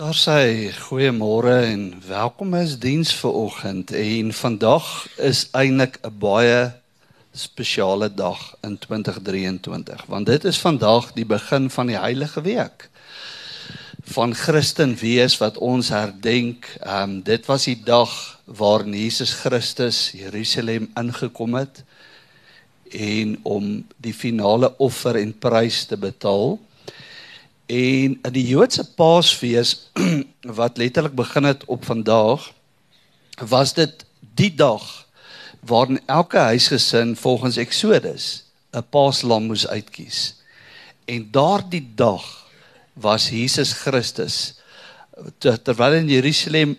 Daar sê goeiemôre en welkom as diens vir oggend. En vandag is eintlik 'n baie spesiale dag in 2023 want dit is vandag die begin van die heilige week van Christen wees wat ons herdenk. Ehm um, dit was die dag waar Jesus Christus Jerusalem ingekom het en om die finale offer en prys te betaal. En in die Joodse Paasfees wat letterlik begin het op vandag was dit die dag waarin elke huisgesin volgens Eksodus 'n paaslam moes uitkies. En daardie dag was Jesus Christus terwyl in Jerusalem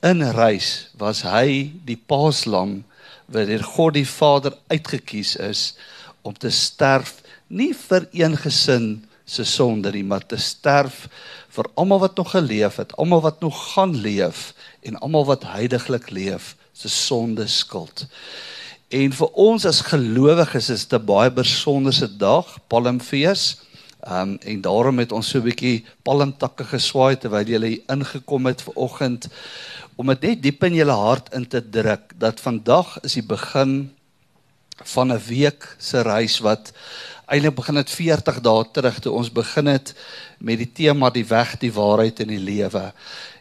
inreis was hy die paaslam wat deur God die Vader uitgekies is om te sterf nie vir een gesin se sonde nie, maar te sterf vir almal wat nog geleef het, almal wat nog gaan leef en almal wat heiliglik leef se sonde skuld. En vir ons as gelowiges is dit 'n baie besonderse dag, Palmfees. Um en daarom het ons so 'n bietjie palmtakke geswaai terwyl jy hier ingekom het ver oggend om dit net diep in jou hart in te druk dat vandag is die begin van 'n week se reis wat eintlik begin dit 40 dae terug toe ons begin het met die tema die weg, die waarheid en die lewe.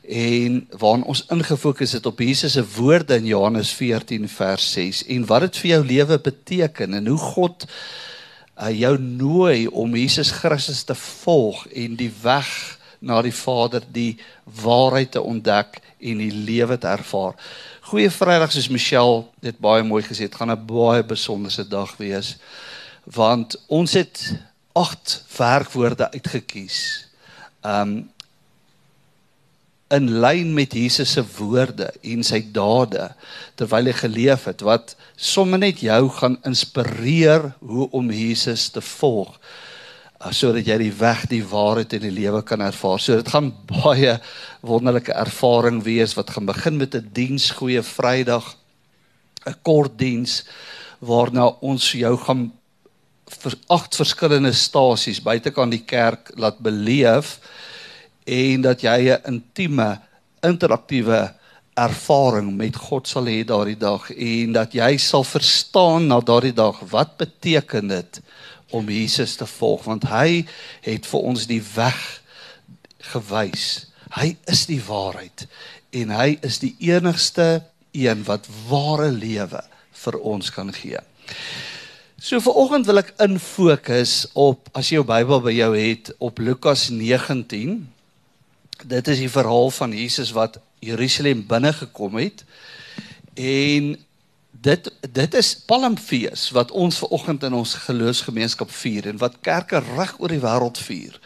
En waarin ons ingefokus het op Jesus se woorde in Johannes 14 vers 6 en wat dit vir jou lewe beteken en hoe God uh, jou nooi om Jesus Christus te volg en die weg na die Vader, die waarheid te ontdek en die lewe te ervaar. Goeie Vrydag soos Michelle dit baie mooi gesê het, gaan 'n baie besonderse dag wees want ons het agt werkwoorde uitgekies. Um in lyn met Jesus se woorde en sy dade terwyl hy geleef het wat sommer net jou gaan inspireer hoe om Jesus te volg uh, sodat jy die weg, die waarheid en die lewe kan ervaar. So dit gaan baie wonderlike ervaring wees wat gaan begin met 'n diens goeie Vrydag 'n kort diens waarna ons jou gaan vir agt verskillende stasies buitekant die kerk laat beleef en dat jy 'n intieme interaktiewe ervaring met God sal hê daardie dag en dat jy sal verstaan na daardie dag wat beteken dit om Jesus te volg want hy het vir ons die weg gewys. Hy is die waarheid en hy is die enigste een wat ware lewe vir ons kan gee. So vir oggend wil ek infokus op as jy jou Bybel by jou het op Lukas 19. Dit is die verhaal van Jesus wat Jerusalem binne gekom het. En dit dit is Palmfees wat ons ver oggend in ons geloofsgemeenskap vier en wat kerke reg oor die wêreld vier.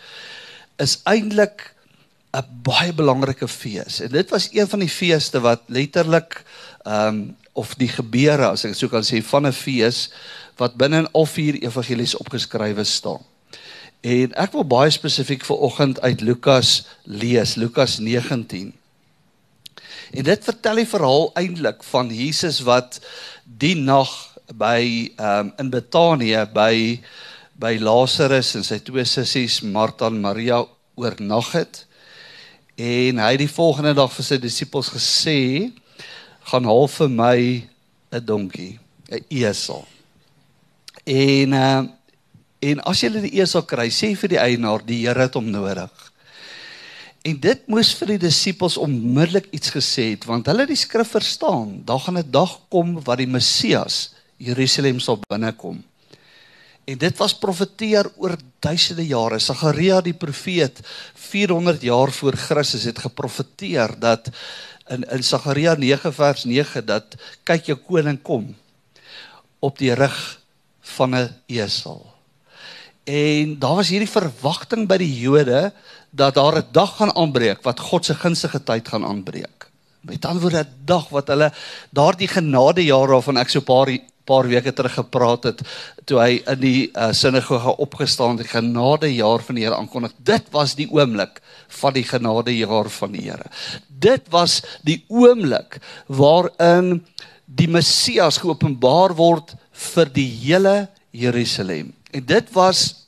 Is eintlik 'n baie belangrike fees. En dit was een van die feeste wat letterlik ehm um, of die gebeure as ek so kan sê van 'n fees wat binne in al vier evangelies opgeskrywe staan. En ek wil baie spesifiek vir oggend uit Lukas lees, Lukas 19. En dit vertel die verhaal eintlik van Jesus wat die nag by ehm um, in Betanië by by Lazarus en sy twee sissies Martha en Maria oornag het. En hy het die volgende dag vir sy disippels gesê: "Gaan haal vir my 'n donkie, 'n esel." En uh en as jy die esel kry, sê vir die eienaar die Here het hom nodig. En dit moes vir die disippels onmiddellik iets gesê het want hulle die skrif verstaan. Daar gaan 'n dag kom wat die Messias Jerusalem sal binnekom. En dit was profeteer oor duisende jare. Sagaria die profeet 400 jaar voor Christus het geprofeteer dat in in Sagaria 9 vers 9 dat kyk jou koning kom op die rug van 'n esel. En daar was hierdie verwagting by die Jode dat daar 'n dag gaan aanbreek wat God se gunstige tyd gaan aanbreek. Met ander woorde 'n dag wat hulle daardie genadejare waarvan ek so 'n paar paar weke terug gepraat het toe hy in die uh, sinagoge opgestaan het, genadejaar van die Here aankondig. Dit was die oomblik van die genadejaar van die Here. Dit was die oomblik waarin die Messias geopenbaar word vir die hele Jerusalem. En dit was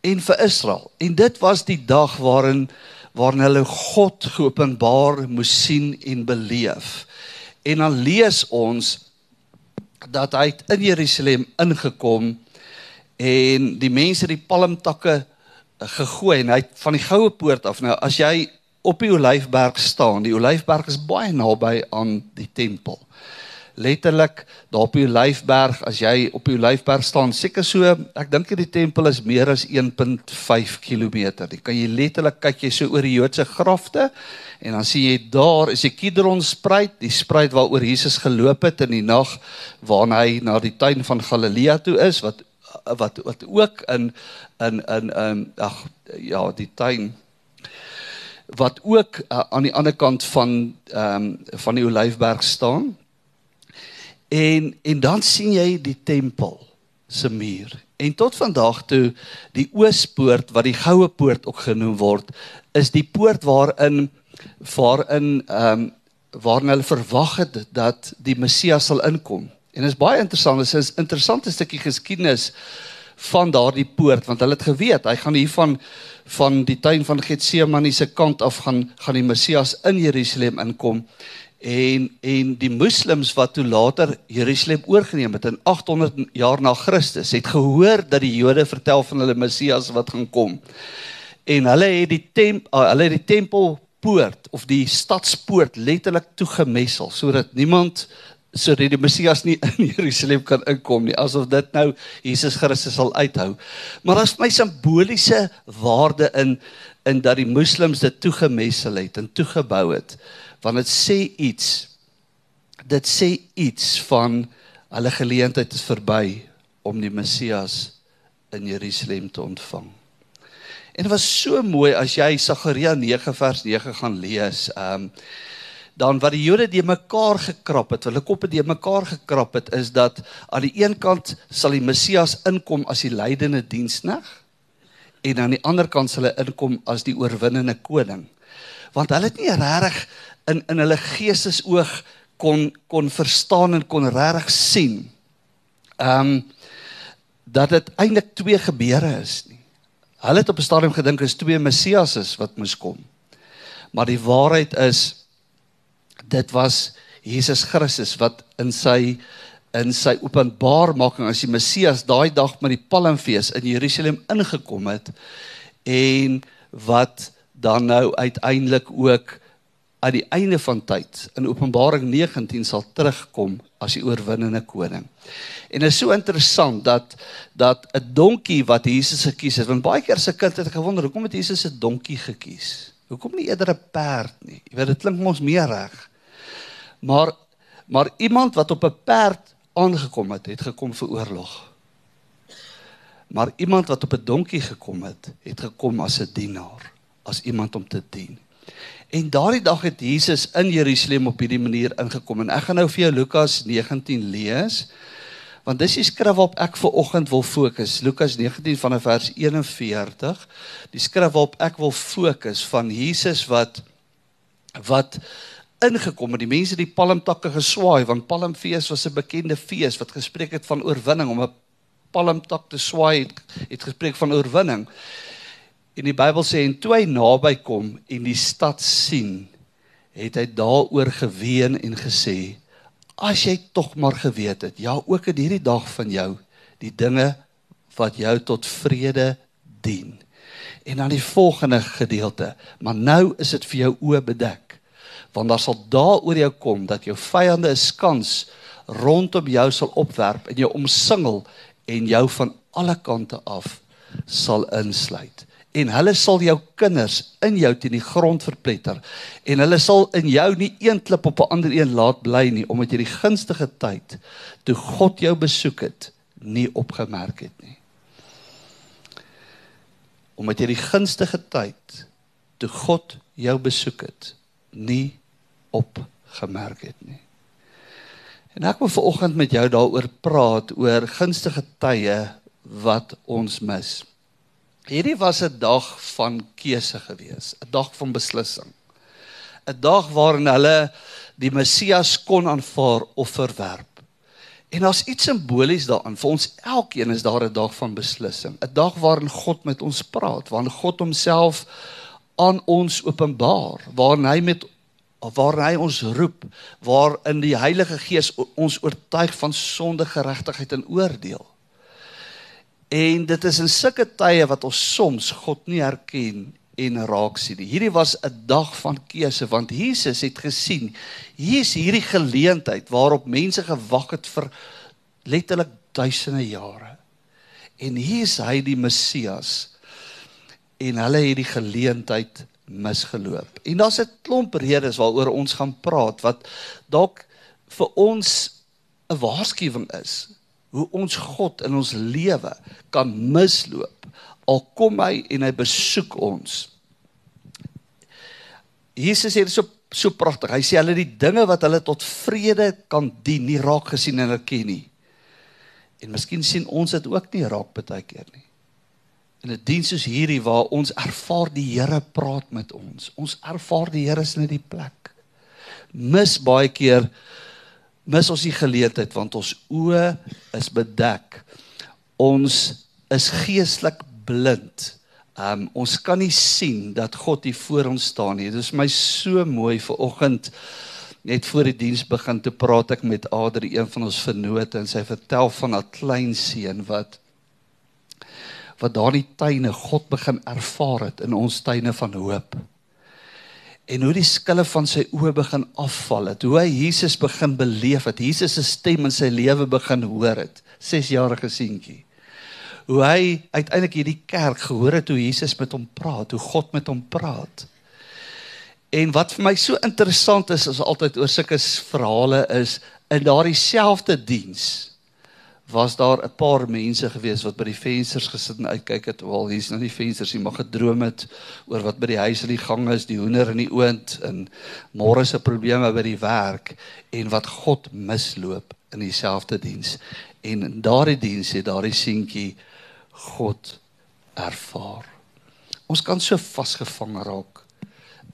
en vir Israel. En dit was die dag waarin waarin hulle God geopenbaar moes sien en beleef. En dan lees ons dat hy in Jerusalem ingekom en die mense die palmtakke gegooi en hy van die goue poort af. Nou as jy op die Olyfberg staan, die Olyfberg is baie naby aan die tempel letterlik daar op die Olyfberg as jy op die Olyfberg staan seker so ek dink die tempel is meer as 1.5 km. Jy kan jy letterlik kyk jy so oor die Joodse grafte en dan sien jy daar is die Kidron spruit, die spruit waaroor Jesus geloop het in die nag waarna hy na die tuin van Galilea toe is wat wat wat ook in in in in ag ja, die tuin wat ook uh, aan die ander kant van ehm um, van die Olyfberg staan. En en dan sien jy die tempel se muur. En tot vandag toe die oospoort wat die goue poort ook genoem word, is die poort waarin waarin ehm um, waarin hulle verwag het dat die Messias sal inkom. En dit is baie interessant, dit is 'n interessante stukkie geskiedenis van daardie poort want hulle het geweet hy gaan hier van van die tuin van Getsemane se kant af gaan gaan die Messias in Jerusalem inkom en en die moslems wat toe later Jerusalem oorgeneem het in 800 jaar na Christus het gehoor dat die Jode vertel van hulle Messias wat gaan kom. En hulle het die temp uh, hulle het die tempelpoort of die stadspoort letterlik toegemessel sodat niemand sodat die Messias nie in Jerusalem kan inkom nie asof dit nou Jesus Christus sal uithou. Maar daar's my simboliese waarde in in dat die moslems dit toegemessel het en toegebou het want dit sê iets dit sê iets van hulle geleentheid is verby om die Messias in Jerusalem te ontvang. En dit was so mooi as jy Sagaria 9 vers 9 gaan lees. Ehm um, dan wat die Jode die mekaar gekrap het, hulle koppe die mekaar gekrap het is dat aan die een kant sal die Messias inkom as die lydende diensknegt en aan die ander kant sal hy inkom as die oorwinnende koning. Want hulle het nie regtig in in hulle geestesoog kon kon verstaan en kon regtig sien. Ehm um, dat dit eintlik twee gebeure is nie. Hulle het op 'n stadium gedink is twee messiasse wat moes kom. Maar die waarheid is dit was Jesus Christus wat in sy in sy openbarmaking as die Messias daai dag met die Palmfees in Jerusalem ingekom het en wat dan nou uiteindelik ook aan die einde van tyd in Openbaring 19 sal terugkom as die oorwinnende koning. En dit is so interessant dat dat 'n donkie wat Jesus gekies het, want baie keer se kind het gewonder hoekom het Jesus 'n donkie gekies? Hoekom nie eerder 'n perd nie? Jy weet dit klink mos meer reg. Maar maar iemand wat op 'n perd aangekom het, het gekom vir oorlog. Maar iemand wat op 'n donkie gekom het, het gekom as 'n dienaar, as iemand om te dien. En daardie dag het Jesus in Jerusalem op hierdie manier ingekom en ek gaan nou vir jou Lukas 19 lees. Want dis die skrif waarop ek ver oggend wil fokus. Lukas 19 vanaf vers 41. Die skrif waarop ek wil fokus van Jesus wat wat ingekom het. Die mense die palmtakke geswaai want Palmfees was 'n bekende fees wat gespreek het van oorwinning om 'n palmtak te swaai het, het gespreek van oorwinning. En die Bybel sê en toe hy naby kom en die stad sien, het hy daaroor geween en gesê: "As jy tog maar geweet het, ja, ook in hierdie dag van jou, die dinge wat jou tot vrede dien." En dan die volgende gedeelte: "Maar nou is dit vir jou oë bedek, want daar sal daaroor jou kom dat jou vyande 'n skans rondom jou sal opwerp en jou omsingel en jou van alle kante af sal insluit." En hulle sal jou kinders in jou teen die grond verpletter. En hulle sal in jou nie een klip op 'n ander een laat bly nie omdat jy die gunstige tyd toe God jou besoek het nie opgemerk het nie. Omdat jy die gunstige tyd toe God jou besoek het nie opgemerk het nie. En ek wil vanoggend met jou daaroor praat oor gunstige tye wat ons mis Hierdie was 'n dag van keuse gewees, 'n dag van beslissing. 'n Dag waarin hulle die Messias kon aanvaar of verwerp. En daar's iets simbolies daarin. Vir ons elkeen is daar 'n dag van beslissing, 'n dag waarin God met ons praat, waarin God homself aan ons openbaar, waarin hy met waarin hy ons roep, waarin die Heilige Gees ons oortuig van sonde, geregtigheid en oordeel. En dit is in sulke tye wat ons soms God nie herken en raak sien nie. Hierdie was 'n dag van keuse want Jesus het gesien hier is hierdie geleentheid waarop mense gewag het vir letterlik duisende jare. En hier is hy die Messias. En hulle het die geleentheid misgeloop. En daar's 'n klomp redes waaroor ons gaan praat wat dalk vir ons 'n waarskuwing is hoe ons God in ons lewe kan misloop al kom hy en hy besoek ons. Jesus sê dit so so pragtig. Hy sê hulle die dinge wat hulle tot vrede kan dien, nie raak gesien en erken nie. En miskien sien ons dit ook nie raak baie keer nie. In 'n diens soos hierdie waar ons ervaar die Here praat met ons. Ons ervaar die Here is in die plek. Mis baie keer mis ons die geleentheid want ons oë is bedek. Ons is geestelik blind. Um ons kan nie sien dat God hier voor ons staan nie. Dit is my so mooi vir oggend net voor die diens begin te praat ek met Adri, een van ons vennote en sy vertel van haar klein seun wat wat daardie tuine God begin ervaar het in ons tuine van hoop. En hoe die skille van sy oë begin afval het, hoe hy Jesus begin beleef het, Jesus se stem in sy lewe begin hoor het, 6-jarige seentjie. Hoe hy uiteindelik hierdie kerk gehoor het hoe Jesus met hom praat, hoe God met hom praat. En wat vir my so interessant is, is altyd oor sulke verhale is in daardie selfde diens was daar 'n paar mense gewees wat by die vensters gesit en uitkyk het. Wel, hier's nou nie vensters nie, maar gedroom het oor wat by die huis in die gang is, die hoender in die oond en môre se probleme by die werk en wat God misloop in dieselfde diens. En in daardie diens het daardie seentjie God ervaar. Ons kan so vasgevang raak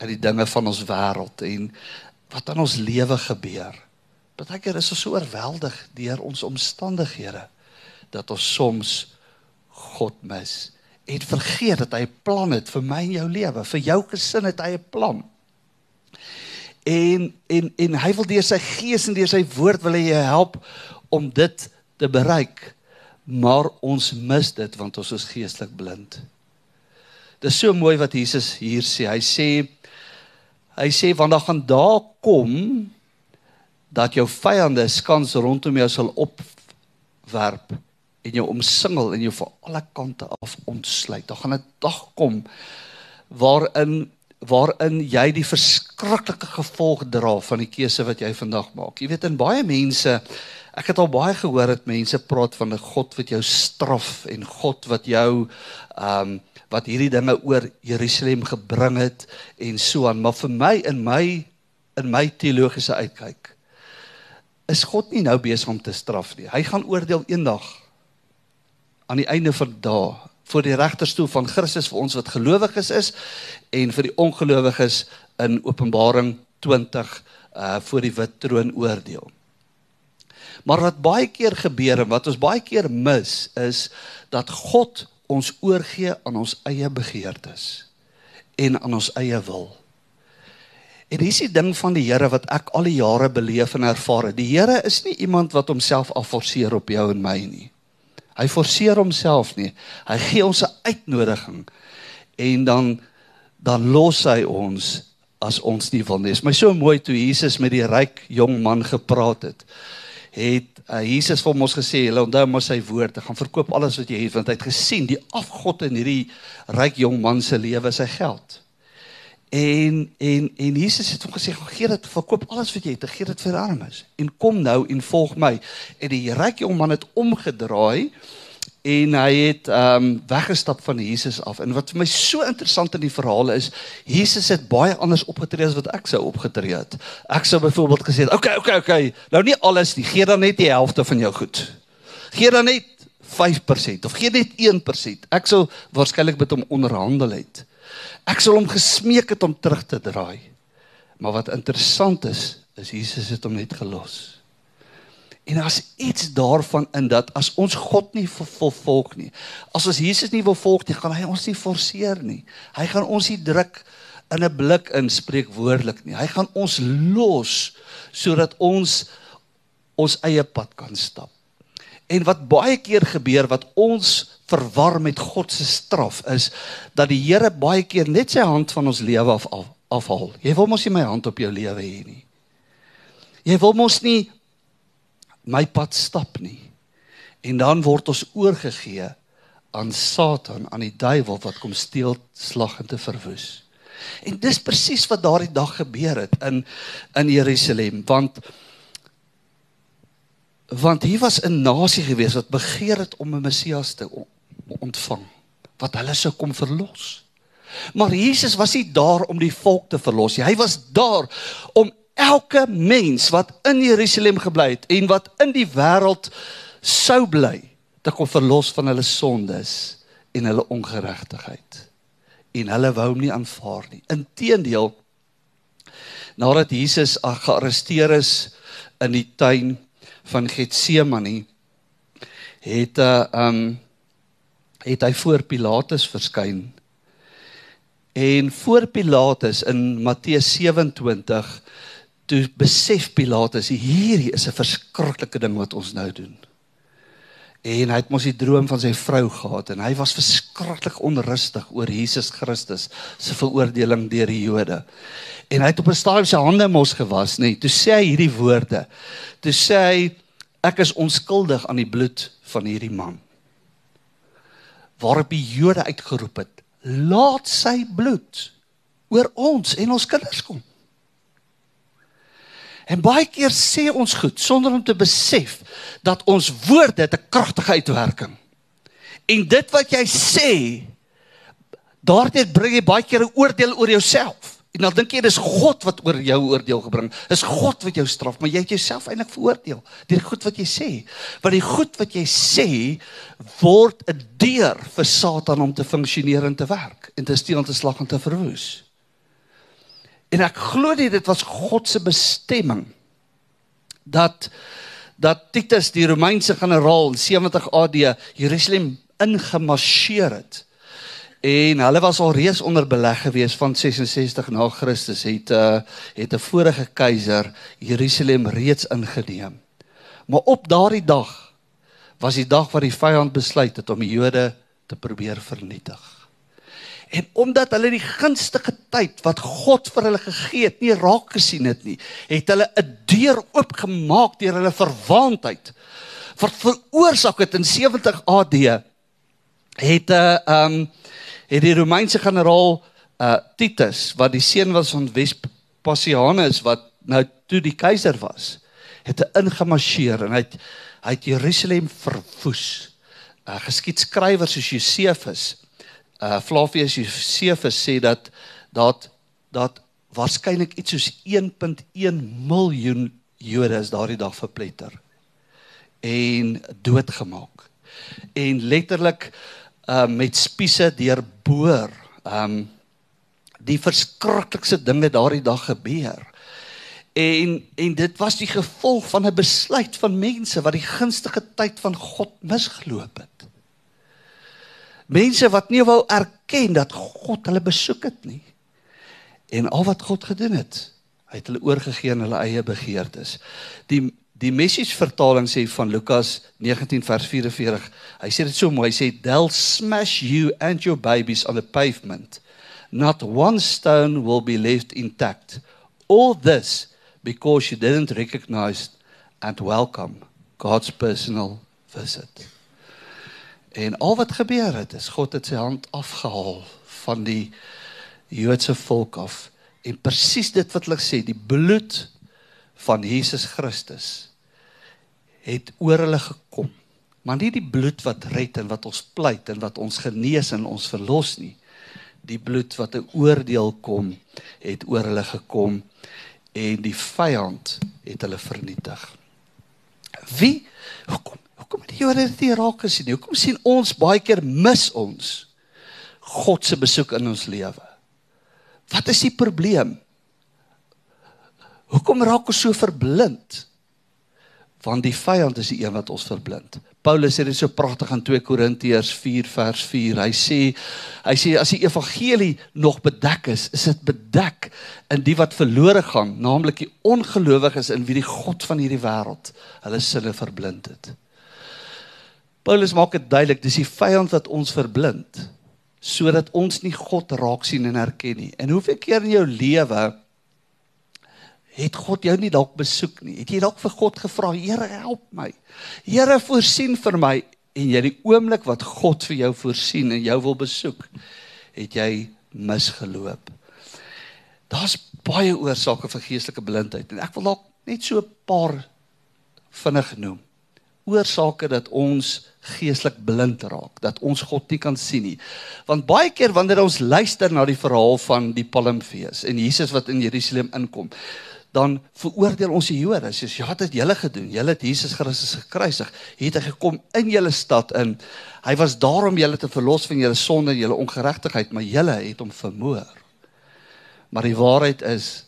in die dinge van ons wêreld en wat in ons lewe gebeur. Partykeer is ons so oorweldig deur ons omstandighede dat ons soms God mis en vergeet dat hy 'n plan het vir my en jou lewe, vir jou gesin het hy 'n plan. En en en hy wil deur sy gees en deur sy woord wil hy help om dit te bereik. Maar ons mis dit want ons is geestelik blind. Dit is so mooi wat Jesus hier sê. Hy sê hy sê want dan gaan daar kom dat jou vyande skans rondom jou sal opwerp en jou omsingel en jou van alle kante af ontsluit. Daar gaan 'n dag kom waarin waarin jy die verskriklike gevolg dra van die keuse wat jy vandag maak. Jy weet in baie mense ek het al baie gehoor dat mense praat van 'n God wat jou straf en God wat jou ehm um, wat hierdie dinge oor Jerusalem gebring het en so aan, maar vir my in my in my teologiese uitkyk is God nie nou besig om te straf nie. Hy gaan oordeel eendag aan die einde van dae voor die regterstoel van Christus vir ons wat gelowiges is en vir die ongelowiges in Openbaring 20 uh voor die wit troon oordeel. Maar wat baie keer gebeur en wat ons baie keer mis is dat God ons oorgee aan ons eie begeertes en aan ons eie wil. En dis die ding van die Here wat ek al die jare beleef en ervaar het. Die Here is nie iemand wat homself afforceer op jou en my nie. Hy forceer homself nie. Hy gee ons 'n uitnodiging en dan dan los hy ons as ons nie wil nie. Is my so mooi toe Jesus met die ryk jong man gepraat het. Het uh, Jesus vir ons gesê, "Hulle onthou mos sy woorde, gaan verkoop alles wat jy het want hy het gesien die afgod in hierdie ryk jong man se lewe sy geld." En en en Jesus het hom gesê, "Gee dit, verkoop alles wat jy het, gee dit vir die armes en kom nou en volg my." En die ryk jong man het omgedraai en hy het ehm um, weggestap van Jesus af. En wat vir my so interessant in die verhaal is, Jesus het baie anders opgetree as wat ek sou opgetree het. Ek sou byvoorbeeld gesê het, "Oké, okay, oké, okay, oké. Okay. Nou nie alles nie, gee dan net die helfte van jou goed. Gee dan net 5% of gee net 1%." Ek sou waarskynlik met hom onderhandel het. Ek sal hom gesmeek het om terug te draai. Maar wat interessant is, is Jesus het hom net gelos. En as iets daarvan in dat as ons God nie vervolg nie, as ons Jesus nie wil volg nie, gaan hy ons nie forceer nie. Hy gaan ons nie druk in 'n blik inspreek woordelik nie. Hy gaan ons los sodat ons ons eie pad kan stap. En wat baie keer gebeur wat ons verwar met God se straf is dat die Here baie keer net sy hand van ons lewe af afhaal. Jy wil mos nie my hand op jou lewe hê nie. Jy wil mos nie my pad stap nie. En dan word ons oorgegee aan Satan, aan die duiwel wat kom steel, slag en te verwoes. En dis presies wat daardie dag gebeur het in in Jerusalem, want want hier was 'n nasie gewees wat begeer het om 'n Messias te ontvang wat hulle sou kom verlos. Maar Jesus was nie daar om die volk te verlos nie. Hy was daar om elke mens wat in Jerusalem gebly het en wat in die wêreld sou bly te kom verlos van hulle sondes en hulle ongeregtigheid. En hulle wou hom nie aanvaar nie. Inteendeel nadat Jesus gearresteer is in die tuin van Getsemane het 'n uh, eh, um het hy voor Pilatus verskyn. En voor Pilatus in Matteus 27 toe besef Pilatus hierdie is 'n verskriklike ding wat ons nou doen. En hy het mos die droom van sy vrou gehad en hy was verskriklik onrustig oor Jesus Christus se veroordeling deur die Jode. En hy het op 'n stadium sy hande mos gewas, nê. Nee, toe sê hy hierdie woorde. Toe sê hy ek is onskuldig aan die bloed van hierdie man. Waarop die Jode uitgeroep het: "Laat sy bloed oor ons en ons kinders kom." En baie keer sê ons goed sonder om te besef dat ons woorde 'n kragtige uitwerking. En dit wat jy sê, daardie bring jy baie keer 'n oordeel oor jouself. En dan dink jy dis God wat oor jou oordeel gebring. Dis God wat jou straf, maar jy het jouself eintlik veroordeel deur goed wat jy sê. Want die goed wat jy sê word 'n deur vir Satan om te funksioneer en te werk en te steel en te slag en te verwoes. En ek glo nie dit was God se bestemming dat dat Titus die Romeinse generaal in 70 AD Jerusalem ingemarseer het. En hulle was al reeds onder beleg gewees van 66 na Christus het uh, het 'n vorige keiser Jerusalem reeds ingeneem. Maar op daardie dag was die dag wat die vyand besluit het om die Jode te probeer vernietig. En omdat hulle die gunstige tyd wat God vir hulle gegee het, nie raak gesien het nie, het hulle 'n deur oopgemaak deur hulle verwaandheid. Wat veroorsaak het in 70 AD het 'n uh, ehm um, het die Romeinse generaal uh Titus wat die seun was van Vespasianus wat nou toe die keiser was, het ingemarseer en hy het hy het Jerusalem verwoes. Uh geskiedskrywers soos Josefus uh Flavius Josephus sê dat dat dat waarskynlik iets soos 1.1 miljoen Jode is daardie dag verpletter en doodgemaak. En letterlik uh met spiese deurboor. Um die verskriklikste dinge daardie dag gebeur. En en dit was die gevolg van 'n besluit van mense wat die gunstige tyd van God misgeloop het. Mense wat nie wou erken dat God hulle besoek het nie. En al wat God gedoen het, hy het hulle oorgegee aan hulle eie begeertes. Die die message vertaling sê van Lukas 19 vers 44. Hy sê dit so mooi, hy sê they'll smash you and your babies on the pavement. Not one stone will be left intact. All this because you didn't recognize and welcome God's personal visit. En al wat gebeur het is God het sy hand afgehaal van die Joodse volk af en presies dit wat hulle sê die bloed van Jesus Christus het oor hulle gekom maar nie die bloed wat red en wat ons pleit en wat ons genees en ons verlos nie die bloed wat 'n oordeel kom het oor hulle gekom en die vyand het hulle vernietig wie hoekom Hoekom het die Jode dit nie raak gesien nie? Hoekom sien ons baie keer mis ons God se besoek in ons lewe? Wat is die probleem? Hoekom raak ons so verblind? Want die vyand is die een wat ons verblind. Paulus sê dit so pragtig in 2 Korintiërs 4 vers 4. Hy sê hy sê as die evangelie nog bedek is, is dit bedek in die wat verlore gaan, naamlik die ongelowiges in wie die god van hierdie wêreld hulle sinne verblind het. Paulus maak dit duidelik, dis die vyand wat ons verblind sodat ons nie God raak sien en herken nie. En hoeveel keer in jou lewe het God jou nie dalk besoek nie? Het jy dalk vir God gevra, Here, help my. Here, voorsien vir my en jy die oomblik wat God vir jou voorsien en jou wil besoek, het jy misgeloop. Daar's baie oorsake vir geestelike blindheid en ek wil dalk net so 'n paar vinnig noem oorsake dat ons geestelik blind raak, dat ons God nie kan sien nie. Want baie keer wanneer ons luister na die verhaal van die Palmfees en Jesus wat in Jerusalem inkom, dan veroordeel ons die Jode. Sê ja, wat het julle gedoen? Julle het Jesus Christus gekruisig. Het hy gekom in julle stad in. Hy was daar om julle te verlos van julle sonde en julle ongeregtigheid, maar julle het hom vermoor. Maar die waarheid is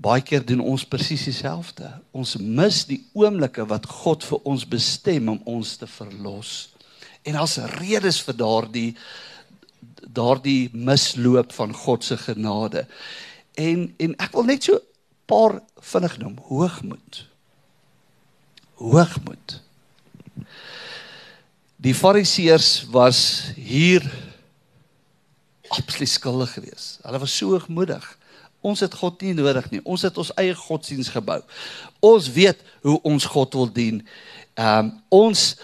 Baie keer doen ons presies dieselfde. Ons mis die oomblikke wat God vir ons bestem om ons te verlos. En as redes vir daardie daardie misloop van God se genade. En en ek wil net so paar vinnig noem. Hoogmoed. Hoogmoed. Die fariseërs was hier absoluut skuldig geweest. Hulle was so hoogmoedig. Ons het God nie nodig nie. Ons het ons eie godsdiens gebou. Ons weet hoe ons God wil dien. Ehm um, ons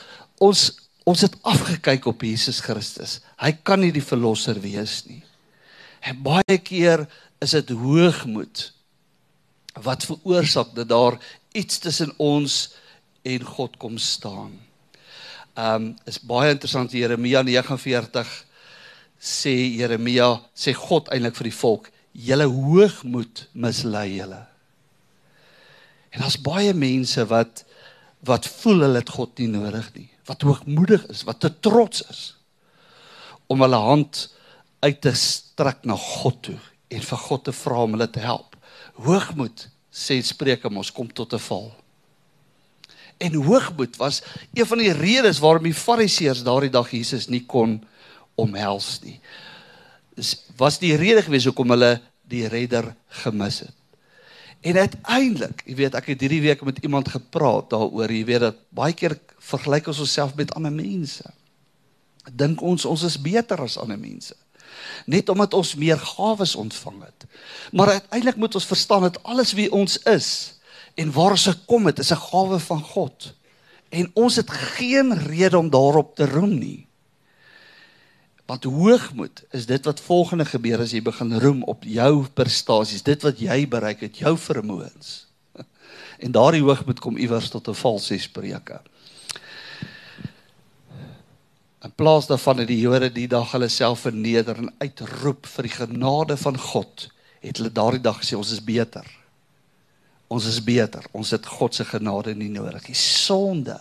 ons ons het afgekyk op Jesus Christus. Hy kan nie die verlosser wees nie. En baie keer is dit hoogmoed wat veroorsaak dat daar iets tussen ons en God kom staan. Ehm um, is baie interessant Jeremia 49 sê Jeremia sê God eintlik vir die volk julle hoogmoed mislei julle. En daar's baie mense wat wat voel hulle het God nie nodig nie, wat hoogmoedig is, wat te trots is om hulle hand uit te strek na God toe en vir God te vra om hulle te help. Hoogmoed sê Spreuke mos kom tot 'n val. En hoogmoed was een van die redes waarom die Fariseërs daardie dag Jesus nie kon omhels nie was die rede gewees hoekom hulle die redder gemis het. En uiteindelik, jy weet, ek het hierdie week met iemand gepraat daaroor, jy weet dat baie keer vergelyk ons onsself met ander mense. Dink ons ons is beter as ander mense. Net omdat ons meer gawes ontvang het. Maar uiteindelik moet ons verstaan dat alles wie ons is en waar ons gekom het, is 'n gawe van God. En ons het geen rede om daarop te roem nie. Want hoogmoed is dit wat volgende gebeur as jy begin roem op jou prestasies, dit wat jy bereik het, jou vermoëns. En daardie hoogmoed kom iewers tot 'n valse spreuke. In plaas daarvan het die Jode die dag hulle self verneder en uitroep vir die genade van God, het hulle daardie dag gesê ons is beter. Ons is beter. Ons het God se genade nie nodig. Die sonde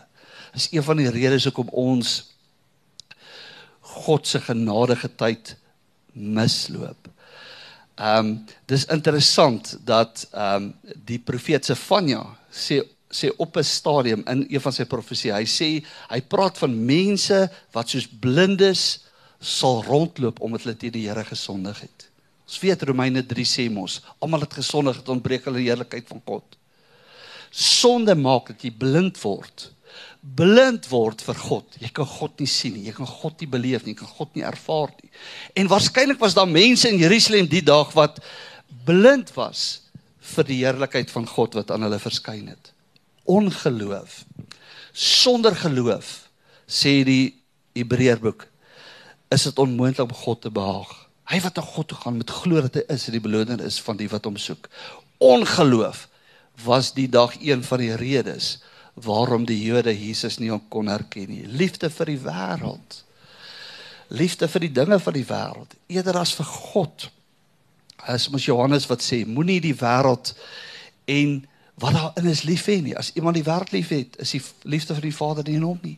is een van die redes hoekom ons God se genadige tyd misloop. Ehm um, dis interessant dat ehm um, die profeet Sefanja sê sê op 'n stadium in een van sy profesie, hy sê hy praat van mense wat soos blindes sal rondloop omdat hulle teen die Here gesondig het. Ons weet Romeine 3 sê mos, almal het gesondig het ontbreek hulle heerlikheid van God. Sonde maak dat jy blind word blind word vir God. Jy kan God nie sien nie. Jy kan God nie beleef nie. Jy kan God nie ervaar nie. En waarskynlik was daar mense in Jerusalem die dag wat blind was vir die heerlikheid van God wat aan hulle verskyn het. Ongeloof. Sonder geloof sê die Hebreërboek is dit onmoontlik om God te behaag. Hy wat na God toe gaan met glo dat hy is en die beloning is van die wat hom soek. Ongeloof was die dag een van die redes waarom die Jode Jesus nie kon herken nie. Liefde vir die wêreld. Liefde vir die dinge van die wêreld eerder as vir God. As mos Johannes wat sê, moenie die wêreld en wat daarin is lief hê nie. As iemand die wêreld liefhet, is die liefde vir die Vader nie in hom nie.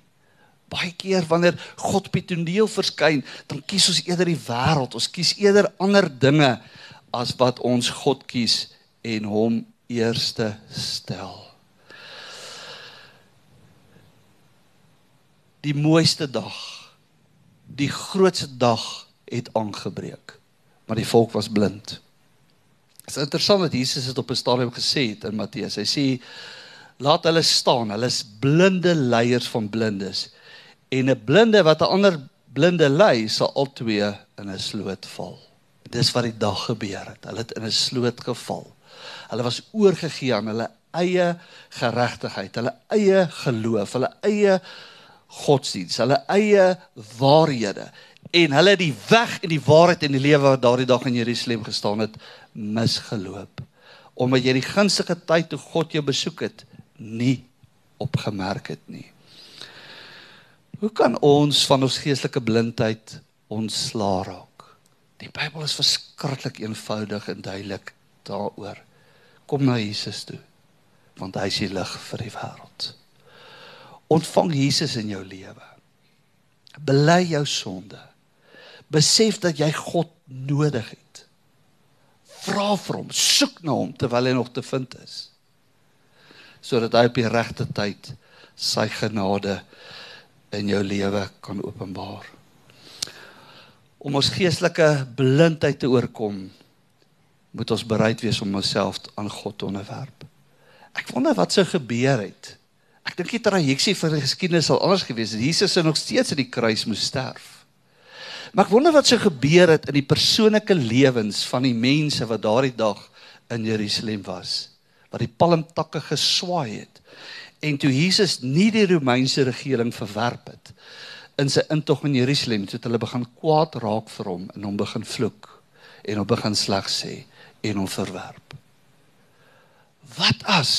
Baie keer wanneer God op die toneel verskyn, dan kies ons eerder die wêreld. Ons kies eerder ander dinge as wat ons God kies en hom eerste stel. die mooiste dag, die grootste dag het aangebreek. Maar die volk was blind. Dit is interessant dat Jesus dit op 'n stadium gesê het in Matteus. Hy sê laat hulle staan. Hulle is blinde leiers van blindes. En 'n blinde wat 'n ander blinde lei, sal albei in 'n sloot val. Dis wat die dag gebeur het. Hulle het in 'n sloot geval. Hulle was oorgegee aan hulle eie geregtigheid, hulle eie geloof, hulle eie godsdiens, hulle eie waarhede en hulle die weg en die waarheid en die lewe wat daardie dag in Jerusalem gestaan het misgeloop omdat jy die gunstige tyd toe God jou besoek het nie opgemerk het nie. Hoe kan ons van ons geestelike blindheid ontslaa raak? Die Bybel is verskriklik eenvoudig en duidelik daaroor. Kom na Jesus toe want hy is die lig vir die wêreld. Ontvang Jesus in jou lewe. Bely jou sonde. Besef dat jy God nodig het. Vra vir hom, soek na hom terwyl hy nog te vind is. Sodat hy op die regte tyd sy genade in jou lewe kan openbaar. Om ons geestelike blindheid te oorkom, moet ons bereid wees om onsself aan God te onderwerp. Ek wonder wat sou gebeur het. Ek dink die trajeksie vir die geskiedenis sal anders gewees het. Jesus sou nog steeds aan die kruis moes sterf. Maar ek wonder wat sou gebeur het in die persoonlike lewens van die mense wat daardie dag in Jerusalem was, wat die palmtakke geswaai het. En toe Jesus nie die Romeinse regering verwerp het in sy intog in Jerusalem, het hulle begin kwaad raak vir hom en hom begin vloek en hom begin sleg sê en hom verwerp. Wat as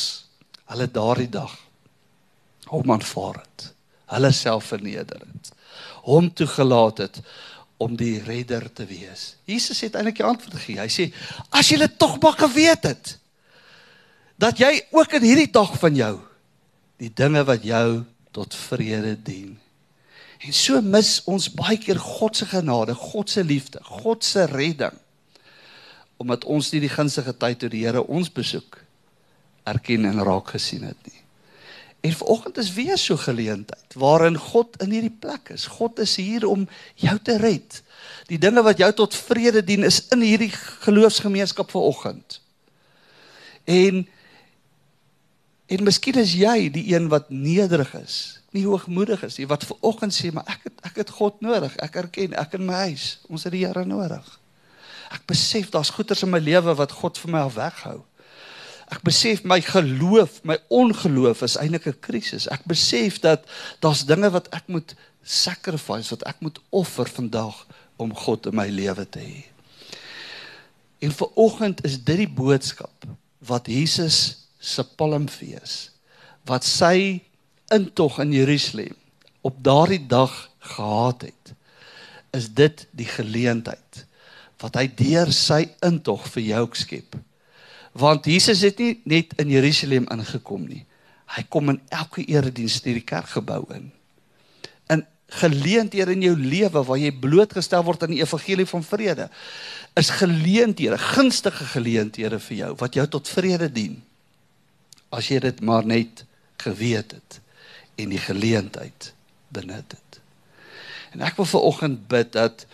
hulle daardie dag hom aanvaar het, hulle self verneder het, hom toegelaat het om die redder te wees. Jesus het eintlik die antwoord gegee. Hy sê: "As julle tog maar geweet het dat jy ook in hierdie dag van jou die dinge wat jou tot vrede dien." En so mis ons baie keer God se genade, God se liefde, God se redding omdat ons nie die gunstige tyd toe die Here ons besoek erken en raak gesien het nie. En vanoggend is weer so geleentheid waarin God in hierdie plek is. God is hier om jou te red. Die dinge wat jou tot vrede dien is in hierdie geloofsgemeenskap vanoggend. En en miskien is jy die een wat nederig is, nie hoogmoedig is nie, wat vanoggend sê maar ek het ek het God nodig. Ek erken ek in my huis, ons het die Here nodig. Ek besef daar's goeters in my lewe wat God vir my al weghou. Ek besef my geloof, my ongeloof is eintlik 'n krisis. Ek besef dat daar's dinge wat ek moet sacrifice, wat ek moet offer vandag om God in my lewe te hê. En vir oggend is dit die boodskap wat Jesus se Palmfees, wat sy intog in Jerusalem op daardie dag gehad het, is dit die geleentheid wat hy deur sy intog vir jou skep. Want Jesus het nie net in Jerusalem ingekom nie. Hy kom in elke erediens in die kerkgebou in. In geleenthede in jou lewe waar jy blootgestel word aan die evangelie van vrede, is geleenthede, gunstige geleenthede vir jou wat jou tot vrede dien. As jy dit maar net geweet het en die geleentheid benut het. En ek wil vir oggend bid dat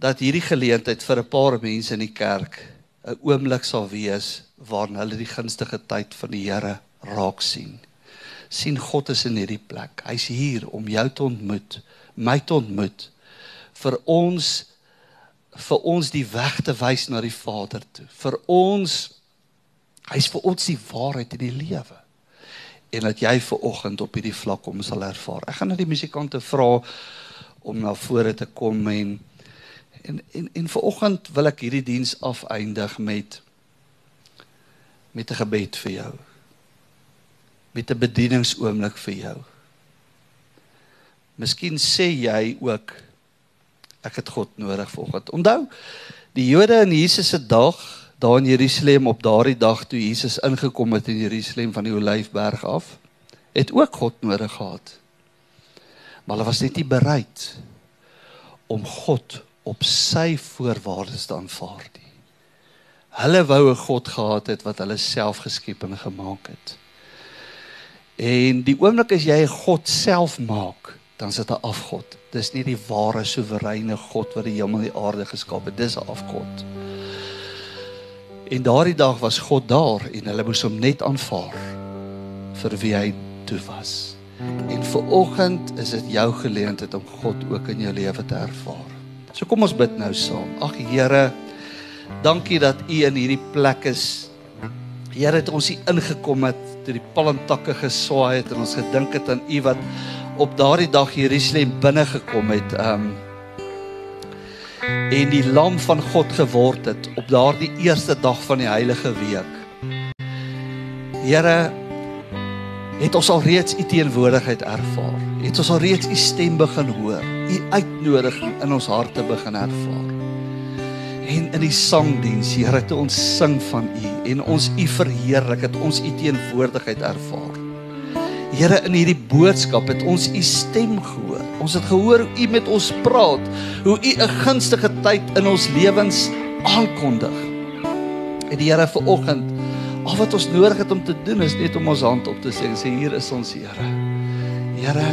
dat hierdie geleentheid vir 'n paar mense in die kerk 'n oomblik sal wees waarin hulle die gunstige tyd van die Here raak sien. sien God is in hierdie plek. Hy's hier om jou te ontmoet, my te ontmoet vir ons vir ons die weg te wys na die Vader toe. Vir ons hy's vir ons die waarheid in die lewe. En dat jy ver oggend op hierdie vlak kom sal ervaar. Ek gaan na die musikante vra om na vore te kom en En en en vanoggend wil ek hierdie diens afeindig met met 'n gebed vir jou. Met 'n bedieningsoomlik vir jou. Miskien sê jy ook ek het God nodig vanoggend. Onthou, die Jode in Jesus se dag daar in Jerusalem op daardie dag toe Jesus ingekom het in Jerusalem van die Olyfberg af, het ook God nodig gehad. Maar hulle was net nie bereid om God op sy voorwaardes te aanvaar nie. Hulle wou 'n God gehad het wat hulle self geskep en gemaak het. En die oomblik as jy 'n God self maak, dan is dit 'n afgod. Dis nie die ware soewereine God wat die hemel en die aarde geskaap het. Dis 'n afgod. En daardie dag was God daar en hulle moes hom net aanvaar vir wie hy toe was. En vir oggend is dit jou geleentheid om God ook in jou lewe te ervaar. So kom ons bid nou saam. Ag Here, dankie dat U in hierdie plek is. Here het ons hier ingekom het toe die palmtakke geswaai het en ons gedink het aan U wat op daardie dag Jerusalem binne gekom het. Um en die lam van God geword het op daardie eerste dag van die heilige week. Here het ons al reeds u teenwoordigheid ervaar. Het ons al reeds u stem begin hoor. U uitnodiging in ons harte begin ervaar. En in die sangdiens, Here, het ons sing van u en ons u verheerlik, het ons u teenwoordigheid ervaar. Here in hierdie boodskap het ons u stem gehoor. Ons het gehoor hoe u met ons praat, hoe u 'n gunstige tyd in ons lewens aankondig. En die Here vir oggend, al wat ons nodig het om te doen is net om ons hand op te sê en sê hier is ons Here. Here,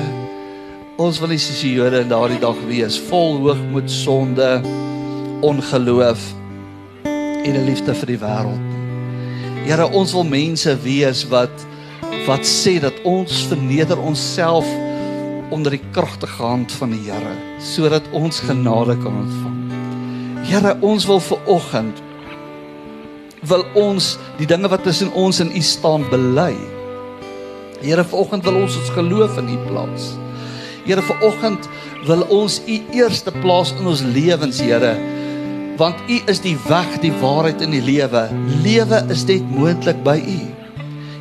ons wil nie soos die Jode in daardie dag wees, vol hoogmoed, sonde, ongeloof en 'n liefde vir die wêreld. Here, ons wil mense wees wat wat sê dat ons verneder onsself onder die kragtige hand van die Here sodat ons genade kan ontvang. Here, ons wil ver oggend wil ons die dinge wat tussen ons en U staan bely. Here, ver oggend wil ons ons geloof in U plaas. Here, ver oggend wil ons U eerste plaas in ons lewens, Here, want U is die weg, die waarheid en die lewe. Lewe is net moontlik by U.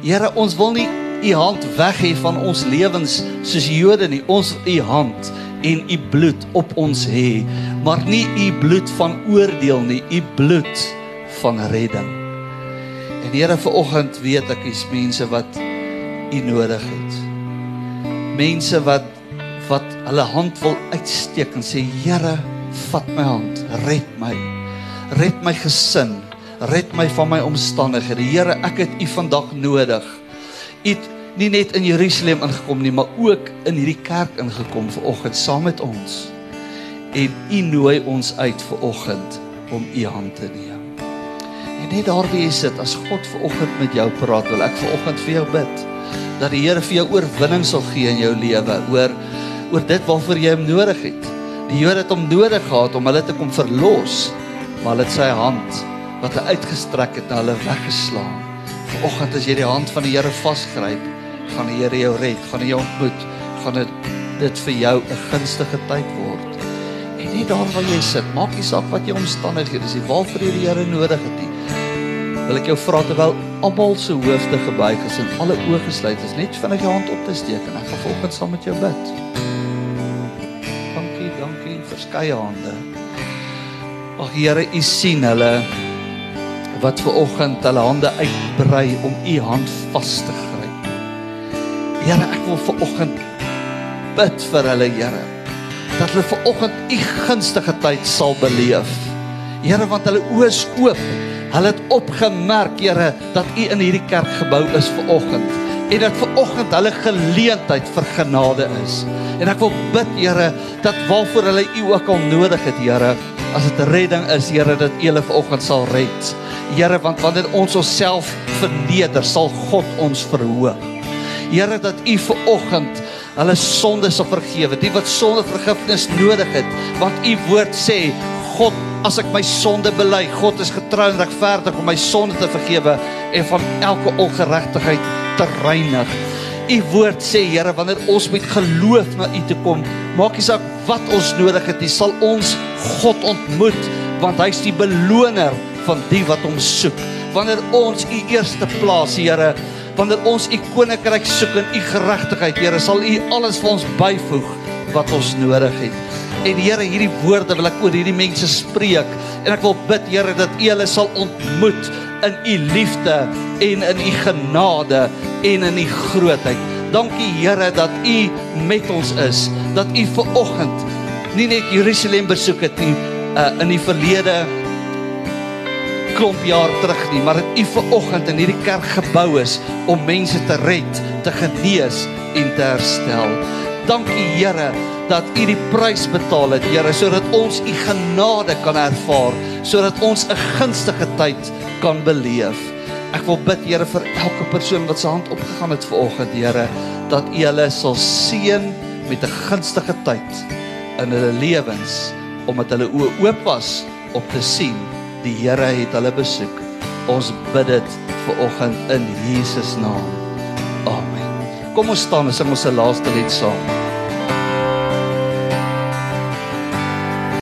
Here, ons wil nie u hand weg hê van ons lewens soos Jode nie. Ons u hand en u bloed op ons hê, maar nie u bloed van oordeel nie, u bloed van redding. En Here, vanoggend weet ek is mense wat u nodig het. Mense wat wat hulle hand wil uitsteek en sê Here, vat my hand, red my. Red my gesin, red my van my omstandighede. Here, ek het U vandag nodig. U het nie net in Jerusalem ingekom nie, maar ook in hierdie kerk ingekom ver oggend saam met ons. En U nooi ons uit ver oggend om U hand te neem. En net daar wie jy sit, as God ver oggend met jou praat, wil ek ver oggend vir jou bid dat die Here vir jou oorwinning sal gee in jou lewe oor oor dit waarvoor jy hom nodig het. Die Here het hom nodig gehad om hulle te kom verlos, maar hulle het sy hand wat hy uitgestrek het na hulle weggeslaan. Vanoggend as jy die hand van die Here vasgryp, gaan die Here jou red, gaan hy jou ontmoet, gaan dit dit vir jou 'n gunstige tyd word. En nie daar waar jy sit, maak nie saak wat jou omstandighede is, waarvoor jy die Here nodig het nie. Wil ek jou vra terwyl almal se hoofde gebuig is en alle oë gesluit is, net vinnig jou hand op te steek en ek gaan volgens saam met jou bid. Dankie, dankie, verskeie hande. Ag Here, U sien hulle wat ver oggend hulle hande uitbrei om u hand vas te gryp. Here, ek wil ver oggend bid vir hulle, Here, dat hulle ver oggend u gunstige tyd sal beleef. Here, want hulle oë is oop. Hulle het opgemerk, Here, dat u in hierdie kerk gebou is ver oggend en dat ver oggend hulle geleentheid vir genade is. En ek wil bid, Here, dat waarvoor hulle u ook al nodig het, Here, as dit redding is, Here, dat u hulle vanoggend sal red. Here, want wanneer ons onsself verneder, sal God ons verhoog. Here, dat u vanoggend hulle sondes sal vergewe, die wat sondevergifnis nodig het, want u woord sê, God, as ek my sonde bely, God is getrou en regverdig om my sonde te vergewe en van elke ongeregtigheid te reinig. U woord sê Here wanneer ons met geloof na U toe kom, maak nie saak wat ons nodig het nie, sal ons God ontmoet want hy's die beloner van die wat hom soek. Wanneer ons U eerste plaas, Here, wanneer ons U koninkryk soek en U geregtigheid, Here, sal U alles vir ons byvoeg wat ons nodig het. En Here, hierdie woorde wil ek oor hierdie mense spreek en ek wil bid, Here, dat U hulle sal ontmoet in U liefde en in U genade en in U grootheid. Dankie Here dat U met ons is, dat U ver oggend nie net Jerusalem besoek het nie uh, in die verlede klomp jaar terug nie, maar dat U ver oggend in hierdie kerk gebou is om mense te red, te genees en te herstel. Dankie Here dat U die prys betaal het, Here, sodat ons U genade kan ervaar, sodat ons 'n gunstige tyd kan beleef. Ek wil bid Here vir elke persoon wat se hand opgegaan het vanoggend, Here, dat U hulle sal seën met 'n gunstige tyd in hulle lewens omdat hulle oë oop was om te sien die Here het hulle besoek. Ons bid dit vanoggend in Jesus naam. Amen. Kom ons staan en sing ons se laaste lied saam.